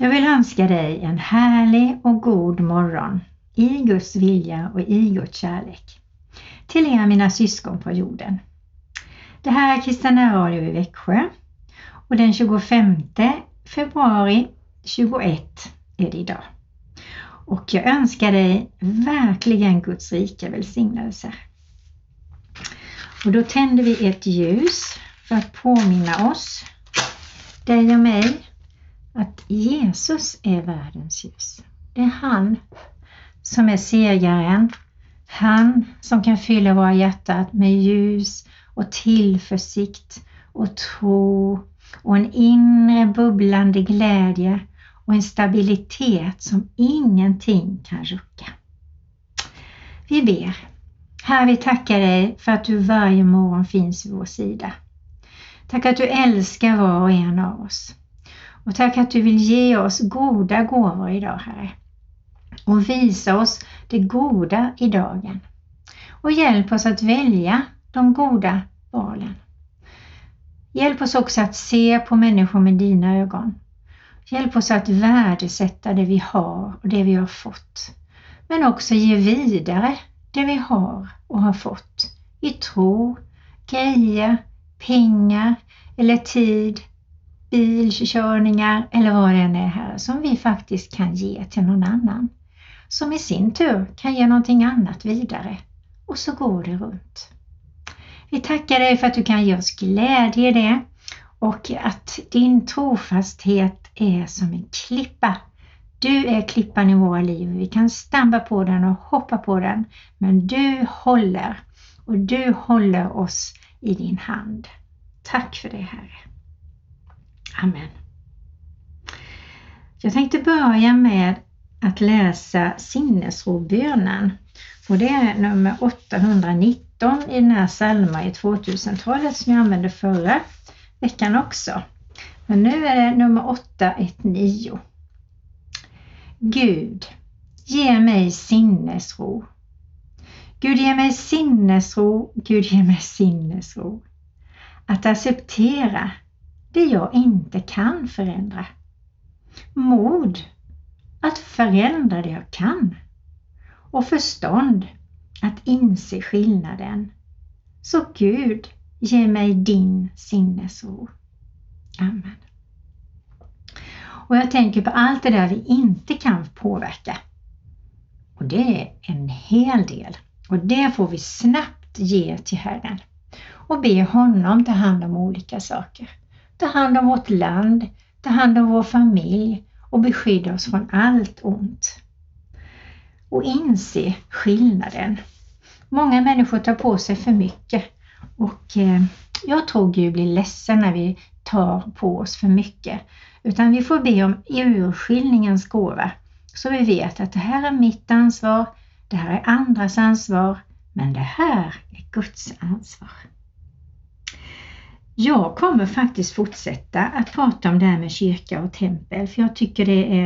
Jag vill önska dig en härlig och god morgon i Guds vilja och i Guds kärlek. Till er mina syskon på jorden. Det här är Kristina Radio i Växjö och den 25 februari 21 är det idag. Och jag önskar dig verkligen Guds rika välsignelse. Och då tänder vi ett ljus för att påminna oss, dig och mig, att Jesus är världens ljus. Det är han som är segraren. Han som kan fylla våra hjärtan med ljus och tillförsikt och tro och en inre bubblande glädje och en stabilitet som ingenting kan rucka. Vi ber. Herre, vi tackar dig för att du varje morgon finns vid vår sida. Tack att du älskar var och en av oss. Och tack att du vill ge oss goda gåvor idag, Herre. Och visa oss det goda i dagen. Och hjälp oss att välja de goda valen. Hjälp oss också att se på människor med dina ögon. Hjälp oss att värdesätta det vi har och det vi har fått. Men också ge vidare det vi har och har fått i tro, grejer, pengar eller tid, bilkörningar eller vad det än är här som vi faktiskt kan ge till någon annan. Som i sin tur kan ge någonting annat vidare och så går det runt. Vi tackar dig för att du kan ge oss glädje i det och att din trofasthet är som en klippa. Du är klippan i våra liv. Vi kan stampa på den och hoppa på den, men du håller och du håller oss i din hand. Tack för det Herre. Amen. Jag tänkte börja med att läsa sinnesrobönen och det är nummer 819 i den här salma i 2000-talet som jag använde förra veckan också. Men nu är det nummer 819. Gud, ge mig sinnesro. Gud ge mig sinnesro, Gud ge mig sinnesro. Att acceptera det jag inte kan förändra. Mod att förändra det jag kan. Och förstånd att inse skillnaden. Så Gud, ge mig din sinnesro. Amen. Och jag tänker på allt det där vi inte kan påverka. Och det är en hel del. Och det får vi snabbt ge till Herren och be honom ta hand om olika saker. Ta hand om vårt land, ta hand om vår familj och beskydda oss från allt ont. Och inse skillnaden. Många människor tar på sig för mycket och eh, jag tror Gud blir ledsen när vi tar på oss för mycket. Utan vi får be om urskiljningens gåva så vi vet att det här är mitt ansvar, det här är andras ansvar, men det här är Guds ansvar. Jag kommer faktiskt fortsätta att prata om det här med kyrka och tempel för jag tycker det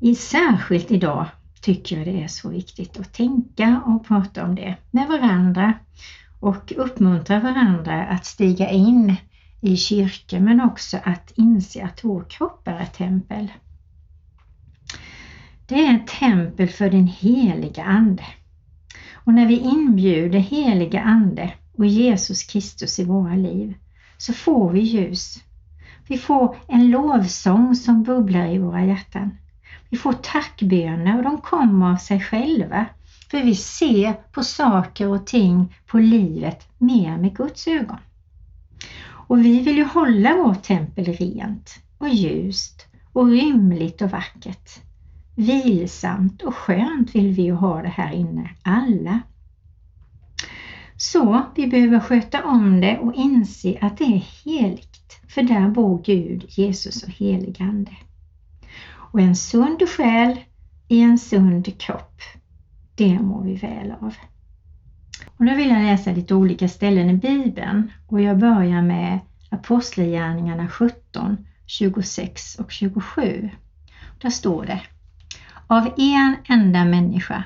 är särskilt idag tycker jag det är så viktigt att tänka och prata om det med varandra och uppmuntra varandra att stiga in i kyrkan men också att inse att vår kropp är ett tempel. Det är ett tempel för den heliga Ande. Och när vi inbjuder heliga Ande och Jesus Kristus i våra liv så får vi ljus. Vi får en lovsång som bubblar i våra hjärtan. Vi får tackböner och de kommer av sig själva. För vi ser på saker och ting, på livet, mer med Guds ögon. Och vi vill ju hålla vårt tempel rent och ljust och rymligt och vackert. Vilsamt och skönt vill vi ju ha det här inne, alla. Så vi behöver sköta om det och inse att det är heligt, för där bor Gud, Jesus och helig Ande. Och en sund själ i en sund kropp, det mår vi väl av. Och nu vill jag läsa lite olika ställen i Bibeln och jag börjar med Apostlagärningarna 17, 26 och 27. Där står det Av en enda människa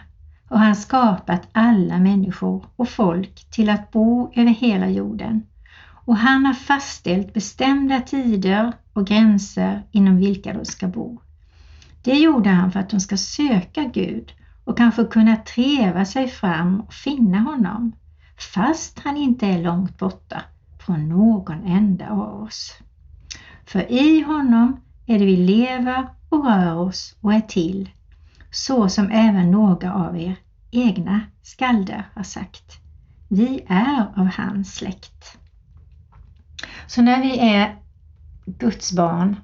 har han skapat alla människor och folk till att bo över hela jorden och han har fastställt bestämda tider och gränser inom vilka de ska bo. Det gjorde han för att de ska söka Gud och kanske kunna treva sig fram och finna honom, fast han inte är långt borta från någon enda av oss. För i honom är det vi lever och rör oss och är till, så som även några av er egna skalder har sagt. Vi är av hans släkt. Så när vi är Guds barn,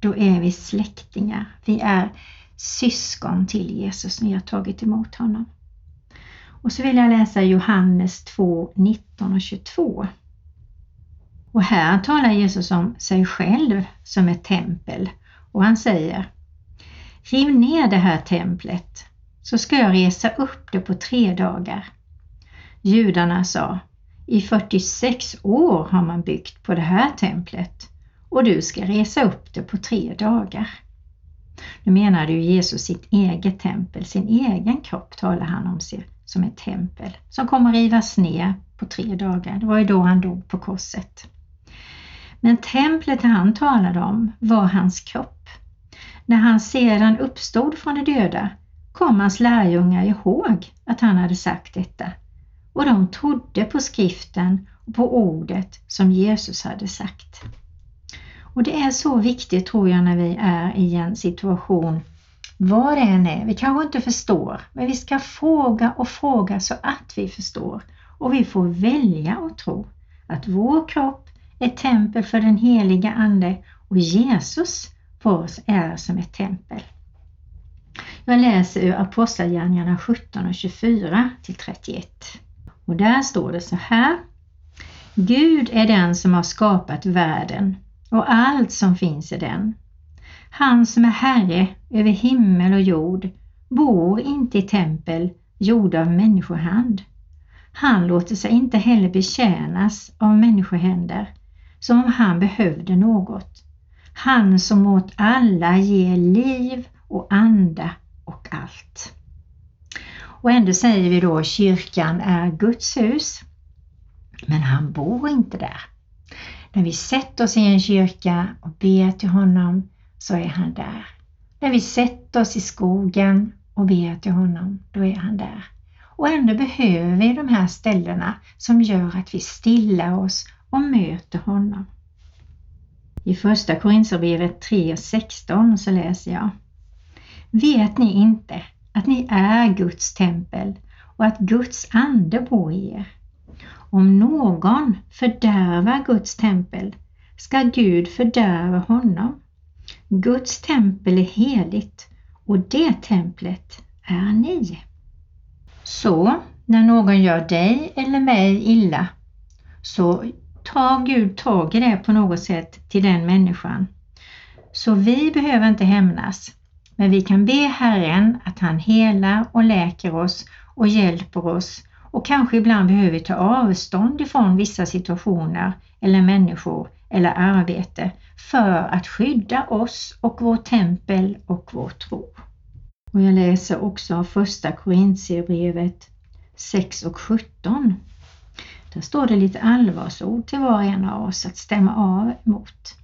då är vi släktingar. Vi är syskon till Jesus när vi har tagit emot honom. Och så vill jag läsa Johannes 2, 19 och 22. Och här talar Jesus om sig själv som ett tempel och han säger Riv ner det här templet så ska jag resa upp det på tre dagar. Judarna sa I 46 år har man byggt på det här templet och du ska resa upp det på tre dagar. Nu menade ju Jesus sitt eget tempel, sin egen kropp talar han om sig som ett tempel som kommer rivas ner på tre dagar. Det var ju då han dog på korset. Men templet han talade om var hans kropp. När han sedan uppstod från de döda kom hans lärjungar ihåg att han hade sagt detta och de trodde på skriften och på ordet som Jesus hade sagt. Och det är så viktigt tror jag när vi är i en situation vad det än är, vi kanske inte förstår, men vi ska fråga och fråga så att vi förstår. Och vi får välja att tro att vår kropp är tempel för den heliga Ande och Jesus för oss är som ett tempel. Jag läser ur Apostlagärningarna 17 och 24 till 31. Och där står det så här. Gud är den som har skapat världen och allt som finns i den. Han som är Herre över himmel och jord bor inte i tempel gjorda av människohand. Han låter sig inte heller betjänas av människohänder som om han behövde något. Han som åt alla ger liv och anda och allt. Och ändå säger vi då att kyrkan är Guds hus. Men han bor inte där. När vi sätter oss i en kyrka och ber till honom så är han där. När vi sätter oss i skogen och ber till honom, då är han där. Och ändå behöver vi de här ställena som gör att vi stillar oss och möter honom. I första Korinthierbrevet 3.16 så läser jag Vet ni inte att ni är Guds tempel och att Guds ande bor i er? Om någon fördärvar Guds tempel ska Gud fördärva honom. Guds tempel är heligt och det templet är ni. Så när någon gör dig eller mig illa så tar Gud tag i det på något sätt till den människan. Så vi behöver inte hämnas, men vi kan be Herren att han helar och läker oss och hjälper oss och kanske ibland behöver vi ta avstånd ifrån vissa situationer eller människor eller arbete för att skydda oss och vårt tempel och vår tro. Och jag läser också första Korintierbrevet 6 och 17. Där står det lite allvarsord till var och en av oss att stämma av mot.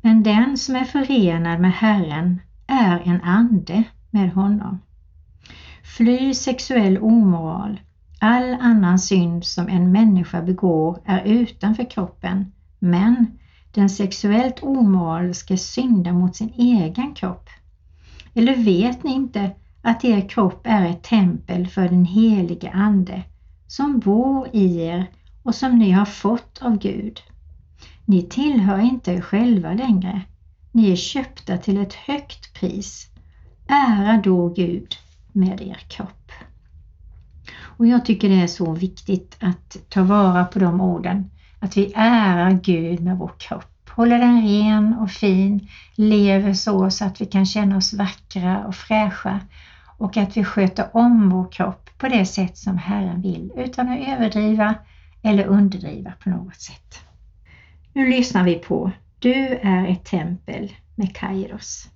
Men den som är förenad med Herren är en ande med honom. Fly sexuell omoral. All annan synd som en människa begår är utanför kroppen, men den sexuellt omoraliska syndar mot sin egen kropp. Eller vet ni inte att er kropp är ett tempel för den helige Ande som bor i er och som ni har fått av Gud? Ni tillhör inte er själva längre. Ni är köpta till ett högt pris. Ära då Gud med er kropp. Och Jag tycker det är så viktigt att ta vara på de orden. Att vi ärar Gud med vår kropp, håller den ren och fin, lever så så att vi kan känna oss vackra och fräscha och att vi sköter om vår kropp på det sätt som Herren vill utan att överdriva eller underdriva på något sätt. Nu lyssnar vi på Du är ett tempel med Kairos.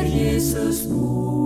där Jesus bor.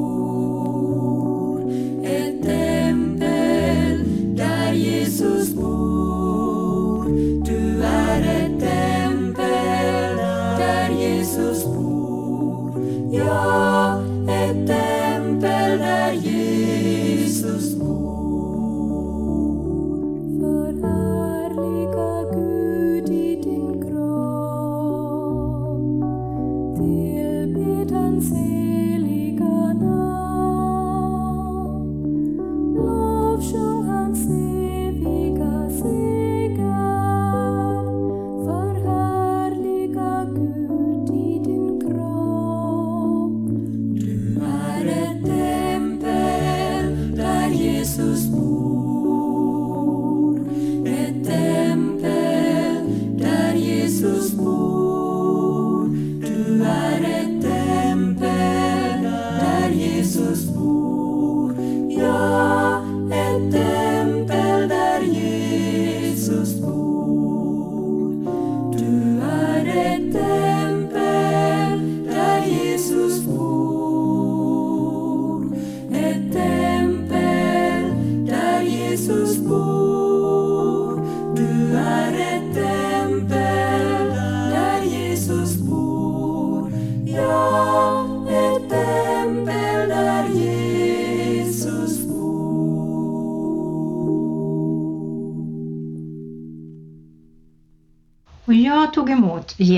Jesus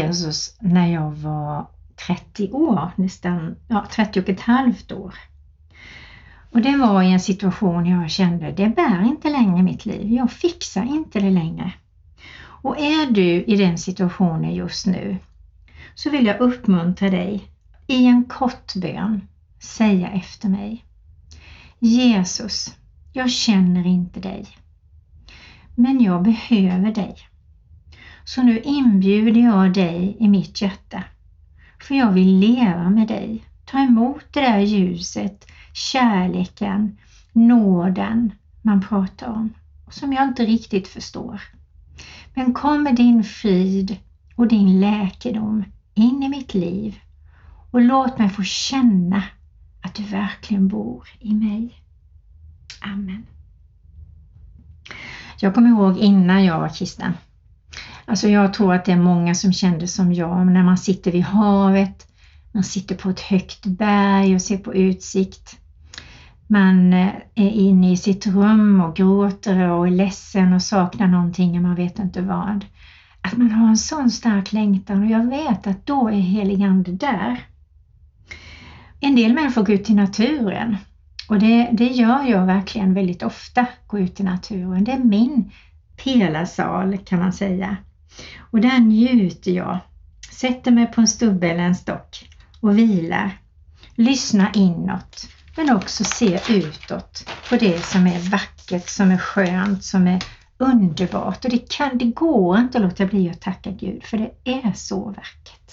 Jesus när jag var 30 år, nästan ja, 30 och ett halvt år. Och det var i en situation jag kände, det bär inte längre mitt liv. Jag fixar inte det längre. Och är du i den situationen just nu så vill jag uppmuntra dig i en kort bön säga efter mig. Jesus, jag känner inte dig. Men jag behöver dig. Så nu inbjuder jag dig i mitt hjärta. För jag vill leva med dig. Ta emot det där ljuset, kärleken, nåden man pratar om. Som jag inte riktigt förstår. Men kom med din frid och din läkedom in i mitt liv och låt mig få känna att du verkligen bor i mig. Amen. Jag kommer ihåg innan jag var kristen. Alltså jag tror att det är många som kände som jag när man sitter vid havet, man sitter på ett högt berg och ser på utsikt. Man eh, är inne i sitt rum och gråter och är ledsen och saknar någonting och man vet inte vad. Att man har en sån stark längtan och jag vet att då är heligande där. En del människor går ut i naturen och det, det gör jag verkligen väldigt ofta, gå ut i naturen. Det är min pelarsal kan man säga. Och där njuter jag, sätter mig på en stubbe eller en stock och vilar, lyssnar inåt men också ser utåt på det som är vackert, som är skönt, som är underbart. Och det, kan, det går inte att låta bli att tacka Gud för det är så vackert.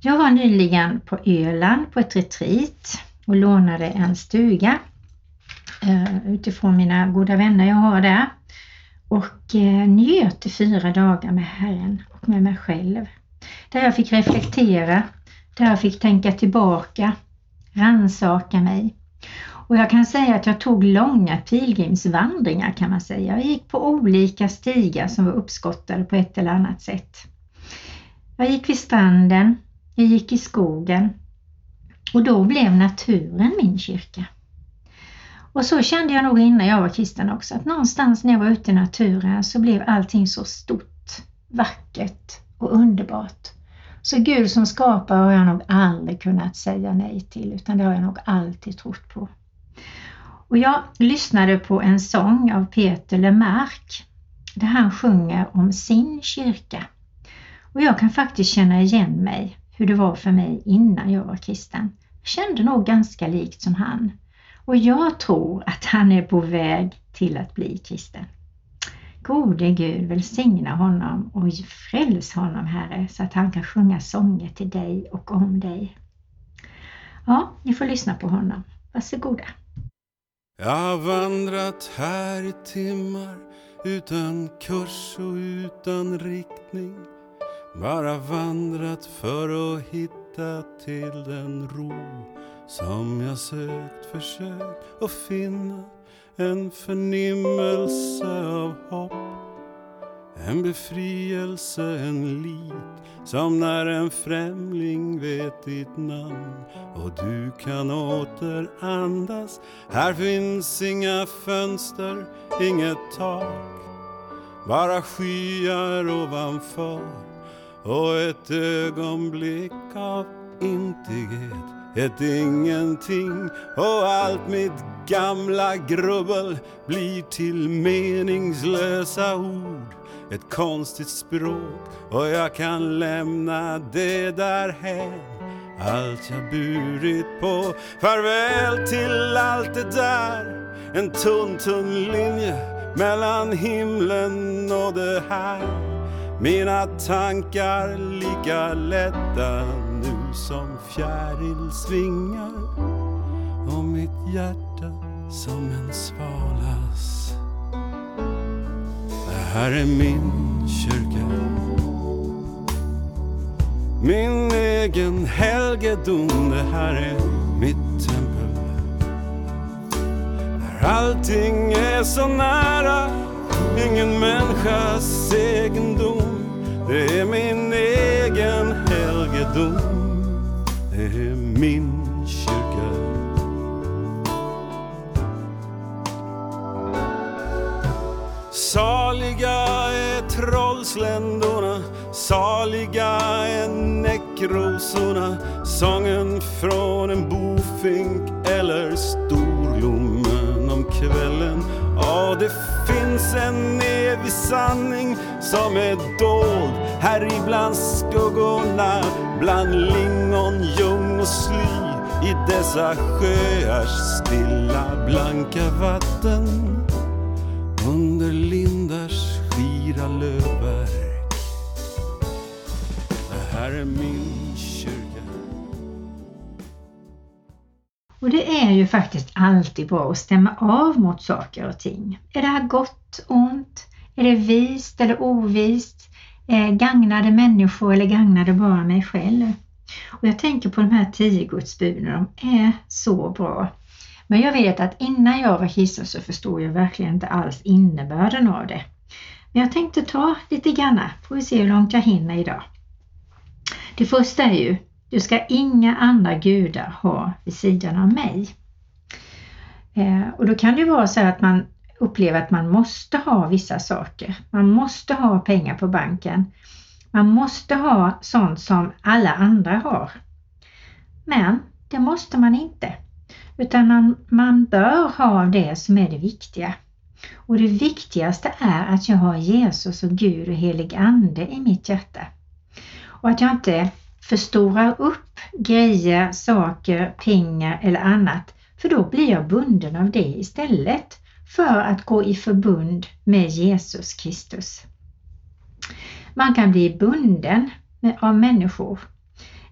Jag var nyligen på Öland på ett retreat och lånade en stuga eh, utifrån mina goda vänner jag har där och eh, njöt i fyra dagar med Herren och med mig själv. Där jag fick reflektera, där jag fick tänka tillbaka, ransaka mig. Och jag kan säga att jag tog långa pilgrimsvandringar kan man säga. Jag gick på olika stigar som var uppskottade på ett eller annat sätt. Jag gick vid stranden, jag gick i skogen och då blev naturen min kyrka. Och så kände jag nog innan jag var kristen också, att någonstans när jag var ute i naturen så blev allting så stort, vackert och underbart. Så Gud som skapar har jag nog aldrig kunnat säga nej till, utan det har jag nog alltid trott på. Och jag lyssnade på en sång av Peter Lemark där han sjunger om sin kyrka. Och jag kan faktiskt känna igen mig hur det var för mig innan jag var kristen. Jag kände nog ganska likt som han. Och jag tror att han är på väg till att bli kristen. Gode Gud välsigna honom och fräls honom Herre så att han kan sjunga sånger till dig och om dig. Ja, ni får lyssna på honom. Varsågoda. Jag har vandrat här i timmar utan kurs och utan riktning. Bara vandrat för att hitta till den ro som jag sökt, försökt att finna en förnimmelse av hopp. En befrielse, en lit som när en främling vet ditt namn. Och du kan åter andas. Här finns inga fönster, inget tak. Bara skyar ovanför. Och ett ögonblick av intighet ett ingenting och allt mitt gamla grubbel blir till meningslösa ord. Ett konstigt språk och jag kan lämna det därhän allt jag burit på Farväl till allt det där. En tunn, tunn linje mellan himlen och det här. Mina tankar lika lätta som fjärilsvingar och mitt hjärta som en svalas. Det här är min kyrka. Min egen helgedom, det här är mitt tempel. Där allting är så nära, ingen människas egendom. Det är min egen helgedom, min kyrka. Saliga är trollsländorna, saliga är näckrosorna, sången från en bofink eller storlommen om kvällen. Ja, det finns en evig sanning som är dold här ibland skuggorna, bland lingon, ljung och sly i dessa sjöars stilla blanka vatten under lindars skira lövverk. Det här är min kyrka. Och det är ju faktiskt alltid bra att stämma av mot saker och ting. Är det här gott, ont? Är det vist eller ovist? Eh, gagnar det människor eller gagnar det bara mig själv? Och jag tänker på de här tio gudsbuden, de är så bra. Men jag vet att innan jag var kristen så förstod jag verkligen inte alls innebörden av det. Men jag tänkte ta lite grann, får vi se hur långt jag hinner idag. Det första är ju, du ska inga andra gudar ha vid sidan av mig. Eh, och då kan det ju vara så att man upplever att man måste ha vissa saker. Man måste ha pengar på banken. Man måste ha sånt som alla andra har. Men det måste man inte. Utan man, man bör ha det som är det viktiga. Och det viktigaste är att jag har Jesus och Gud och helig Ande i mitt hjärta. Och att jag inte förstorar upp grejer, saker, pengar eller annat. För då blir jag bunden av det istället för att gå i förbund med Jesus Kristus. Man kan bli bunden av människor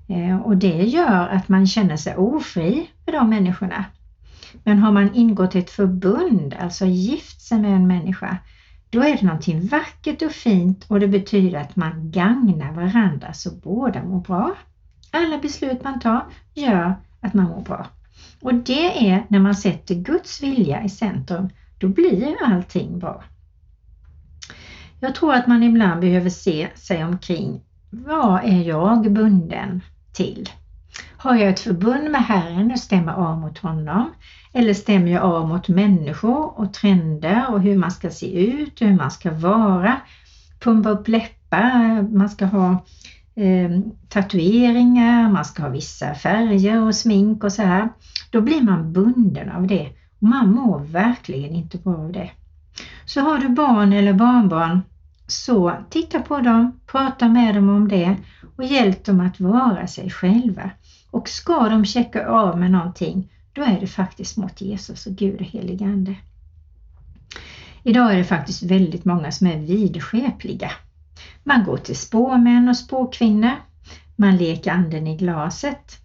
eh, och det gör att man känner sig ofri med de människorna. Men har man ingått ett förbund, alltså gift sig med en människa, då är det någonting vackert och fint och det betyder att man gagnar varandra så båda mår bra. Alla beslut man tar gör att man mår bra. Och det är när man sätter Guds vilja i centrum, då blir allting bra. Jag tror att man ibland behöver se sig omkring. Vad är jag bunden till? Har jag ett förbund med Herren och stämmer av mot honom? Eller stämmer jag av mot människor och trender och hur man ska se ut, hur man ska vara? Pumpa upp läppar, man ska ha eh, tatueringar, man ska ha vissa färger och smink och så här. Då blir man bunden av det och man mår verkligen inte bra av det. Så har du barn eller barnbarn så titta på dem, prata med dem om det och hjälp dem att vara sig själva. Och ska de checka av med någonting, då är det faktiskt mot Jesus och Gud och helig Ande. Idag är det faktiskt väldigt många som är vidskepliga. Man går till spåmän och spåkvinnor. Man leker anden i glaset.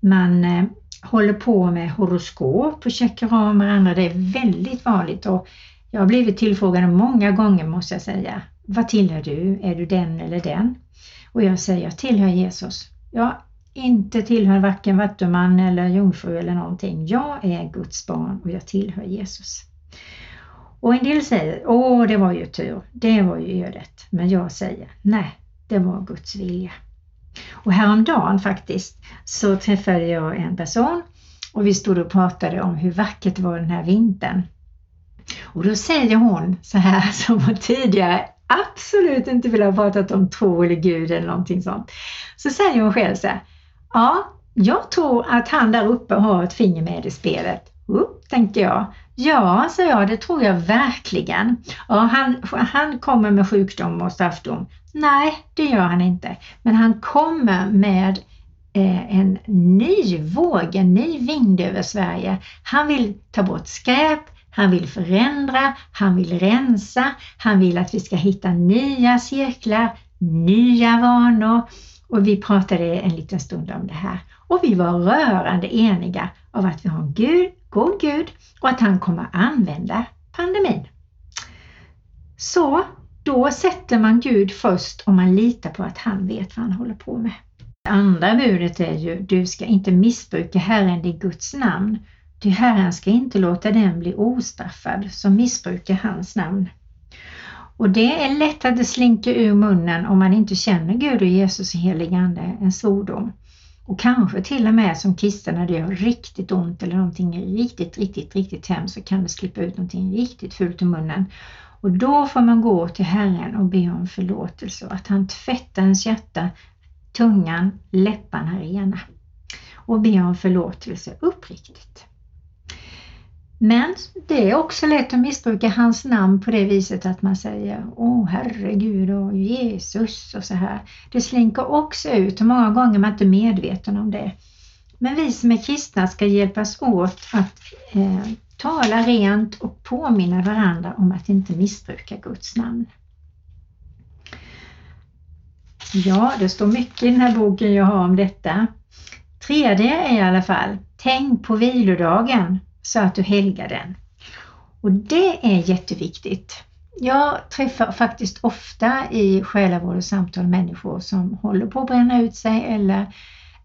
Man eh, håller på med horoskop och checkar av med andra. Det är väldigt vanligt och jag har blivit tillfrågad många gånger måste jag säga. Vad tillhör du? Är du den eller den? Och jag säger jag tillhör Jesus. Jag inte tillhör varken vattuman eller jungfru eller någonting. Jag är Guds barn och jag tillhör Jesus. Och en del säger, åh det var ju tur, det var ju ödet. Men jag säger, nej, det var Guds vilja. Och häromdagen faktiskt så träffade jag en person och vi stod och pratade om hur vackert det var den här vintern. Och då säger hon så här som hon tidigare absolut inte vill ha pratat om tro eller Gud eller någonting sånt. Så säger hon själv så här, ja, jag tror att han där uppe har ett finger med i spelet. Upp, tänkte jag. Ja, sa jag, det tror jag verkligen. Ja, han, han kommer med sjukdom och straffdom. Nej, det gör han inte. Men han kommer med eh, en ny våg, en ny vind över Sverige. Han vill ta bort skräp, han vill förändra, han vill rensa, han vill att vi ska hitta nya cirklar, nya vanor. Och vi pratade en liten stund om det här. Och vi var rörande eniga av att vi har en Gud, god Gud och att han kommer använda pandemin. Så då sätter man Gud först om man litar på att han vet vad han håller på med. Det andra budet är ju, du ska inte missbruka Herren i Guds namn. Ty Herren ska inte låta den bli ostraffad som missbrukar hans namn. Och det är lätt att det slinker ur munnen om man inte känner Gud och Jesus i helig ande, en svordom. Och kanske till och med som kristen när det gör riktigt ont eller någonting riktigt, riktigt, riktigt hemskt så kan det slippa ut någonting riktigt fult ur munnen. Och då får man gå till Herren och be om förlåtelse och att han tvättar ens hjärta, tungan, läpparna rena. Och be om förlåtelse uppriktigt. Men det är också lätt att missbruka hans namn på det viset att man säger Åh herregud och Jesus och så här. Det slinker också ut och många gånger är man inte medveten om det. Men vi som är kristna ska hjälpas åt att eh, tala rent och påminna varandra om att inte missbruka Guds namn. Ja, det står mycket i den här boken jag har om detta. Tredje är i alla fall, tänk på vilodagen så att du helgar den. Och det är jätteviktigt. Jag träffar faktiskt ofta i själavård och samtal människor som håller på att bränna ut sig eller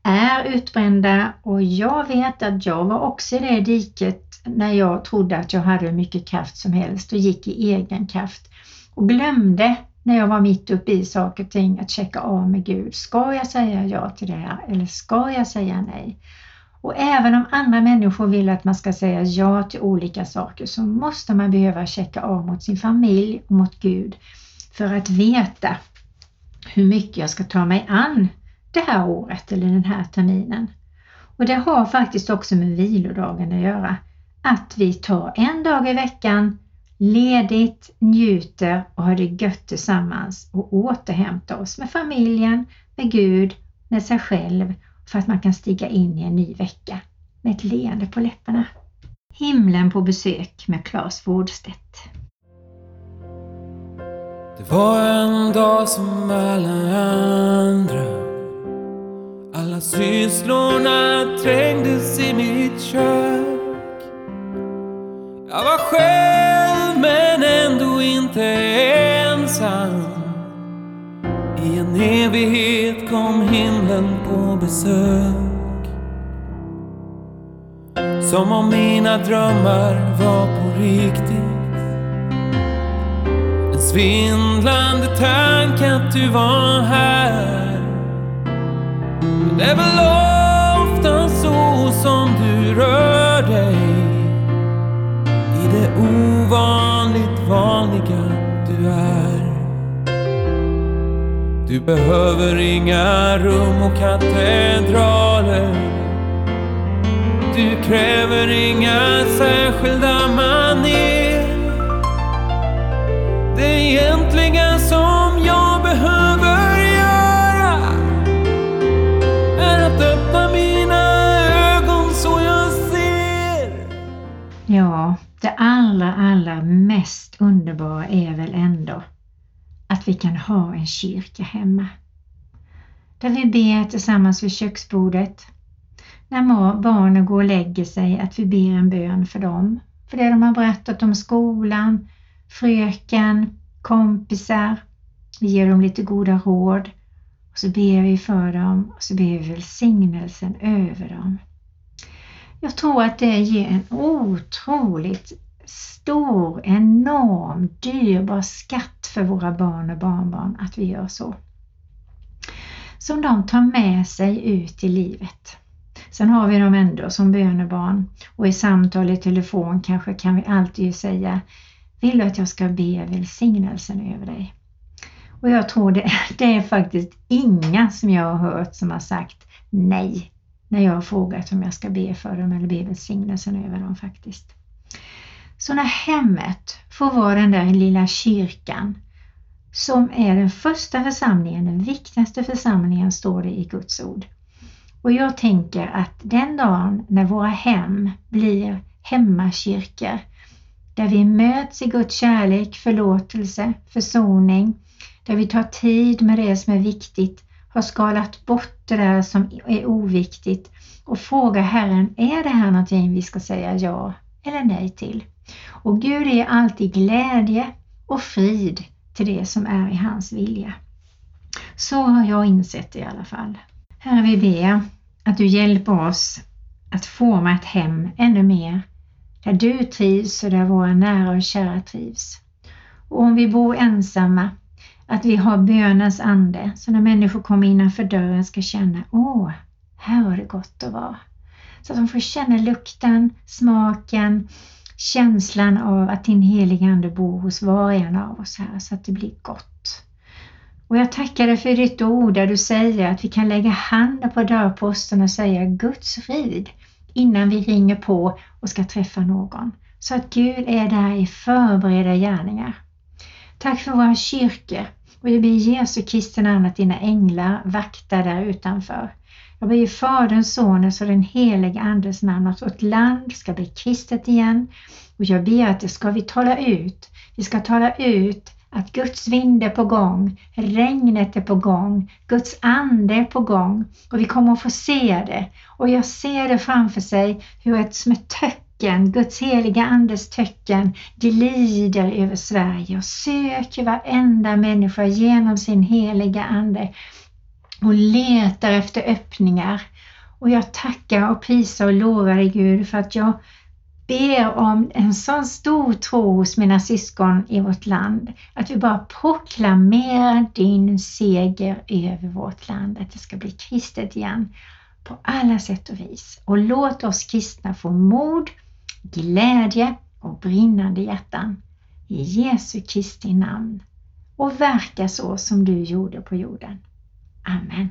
är utbrända och jag vet att jag var också i det diket när jag trodde att jag hade hur mycket kraft som helst och gick i egen kraft och glömde när jag var mitt uppe i saker och ting att checka av med Gud. Ska jag säga ja till det här eller ska jag säga nej? Och även om andra människor vill att man ska säga ja till olika saker så måste man behöva checka av mot sin familj och mot Gud för att veta hur mycket jag ska ta mig an det här året eller den här terminen. Och det har faktiskt också med vilodagen att göra. Att vi tar en dag i veckan ledigt, njuter och har det gött tillsammans och återhämtar oss med familjen, med Gud, med sig själv för att man kan stiga in i en ny vecka med ett leende på läpparna. Himlen på besök med Claes Wårdstedt. Det var en dag som alla andra Alla sysslorna trängdes i mitt kök Jag var själv men ändå inte i en evighet kom himlen på besök Som om mina drömmar var på riktigt en svindlande tanke att du var här. Men det är väl ofta så som du rör dig. I det ovanligt Du behöver inga rum och katedraler. Du kräver inga särskilda manér. Det egentliga som jag behöver göra är att öppna mina ögon så jag ser. Ja, det allra, allra mest underbara är väl ändå att vi kan ha en kyrka hemma. Där vi ber tillsammans vid köksbordet. När barnen går och lägger sig, att vi ber en bön för dem. För det de har berättat om skolan, fröken, kompisar. Vi ger dem lite goda råd Och så ber vi för dem och så ber vi välsignelsen över dem. Jag tror att det ger en otroligt stor, enorm, dyrbar skatt för våra barn och barnbarn att vi gör så. Som de tar med sig ut i livet. Sen har vi dem ändå som bönebarn och i samtal i telefon kanske kan vi alltid säga Vill du att jag ska be välsignelsen över dig? Och jag tror det, det är faktiskt inga som jag har hört som har sagt nej när jag har frågat om jag ska be för dem eller be välsignelsen över dem faktiskt. Så när hemmet får vara den där lilla kyrkan som är den första församlingen, den viktigaste församlingen står det i Guds ord. Och jag tänker att den dagen när våra hem blir hemmakyrkor där vi möts i Guds kärlek, förlåtelse, försoning, där vi tar tid med det som är viktigt, har skalat bort det där som är oviktigt och frågar Herren, är det här någonting vi ska säga ja eller nej till? Och Gud är alltid glädje och frid till det som är i hans vilja. Så har jag insett det i alla fall. Herre, vi ber att du hjälper oss att forma ett hem ännu mer där du trivs och där våra nära och kära trivs. Och om vi bor ensamma, att vi har bönens ande så när människor kommer innanför dörren ska känna, åh, här var det gott att vara. Så att de får känna lukten, smaken, känslan av att din heliga Ande bor hos var och en av oss här så att det blir gott. Och jag tackar dig för ditt ord där du säger att vi kan lägga handen på dörrposten och säga Guds frid innan vi ringer på och ska träffa någon. Så att Gud är där i förberedda gärningar. Tack för våra kyrkor och vi ber Jesu Kristi namn att dina änglar vaktar där utanför. Jag ber i Faderns, Sonens och den helige Andes namn att vårt land ska bli kristet igen. Och jag ber att det ska vi tala ut. Vi ska tala ut att Guds vind är på gång, regnet är på gång, Guds ande är på gång och vi kommer att få se det. Och jag ser det framför sig hur ett som ett töcken, Guds heliga andes töcken glider över Sverige och söker varenda människa genom sin heliga ande och letar efter öppningar. Och jag tackar och prisar och lovar dig Gud för att jag ber om en sån stor tro hos mina syskon i vårt land. Att vi bara proklamerar din seger över vårt land. Att det ska bli kristet igen på alla sätt och vis. Och låt oss kristna få mod, glädje och brinnande hjärtan. I Jesu Kristi namn. Och verka så som du gjorde på jorden. Amen.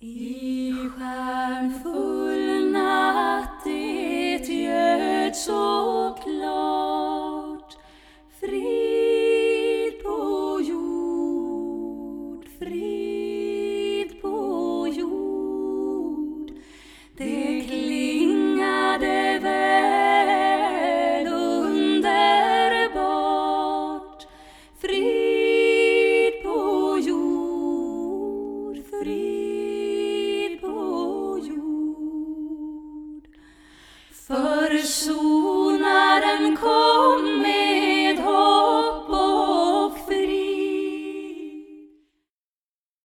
I stjärnfull natt det göd så klart Frid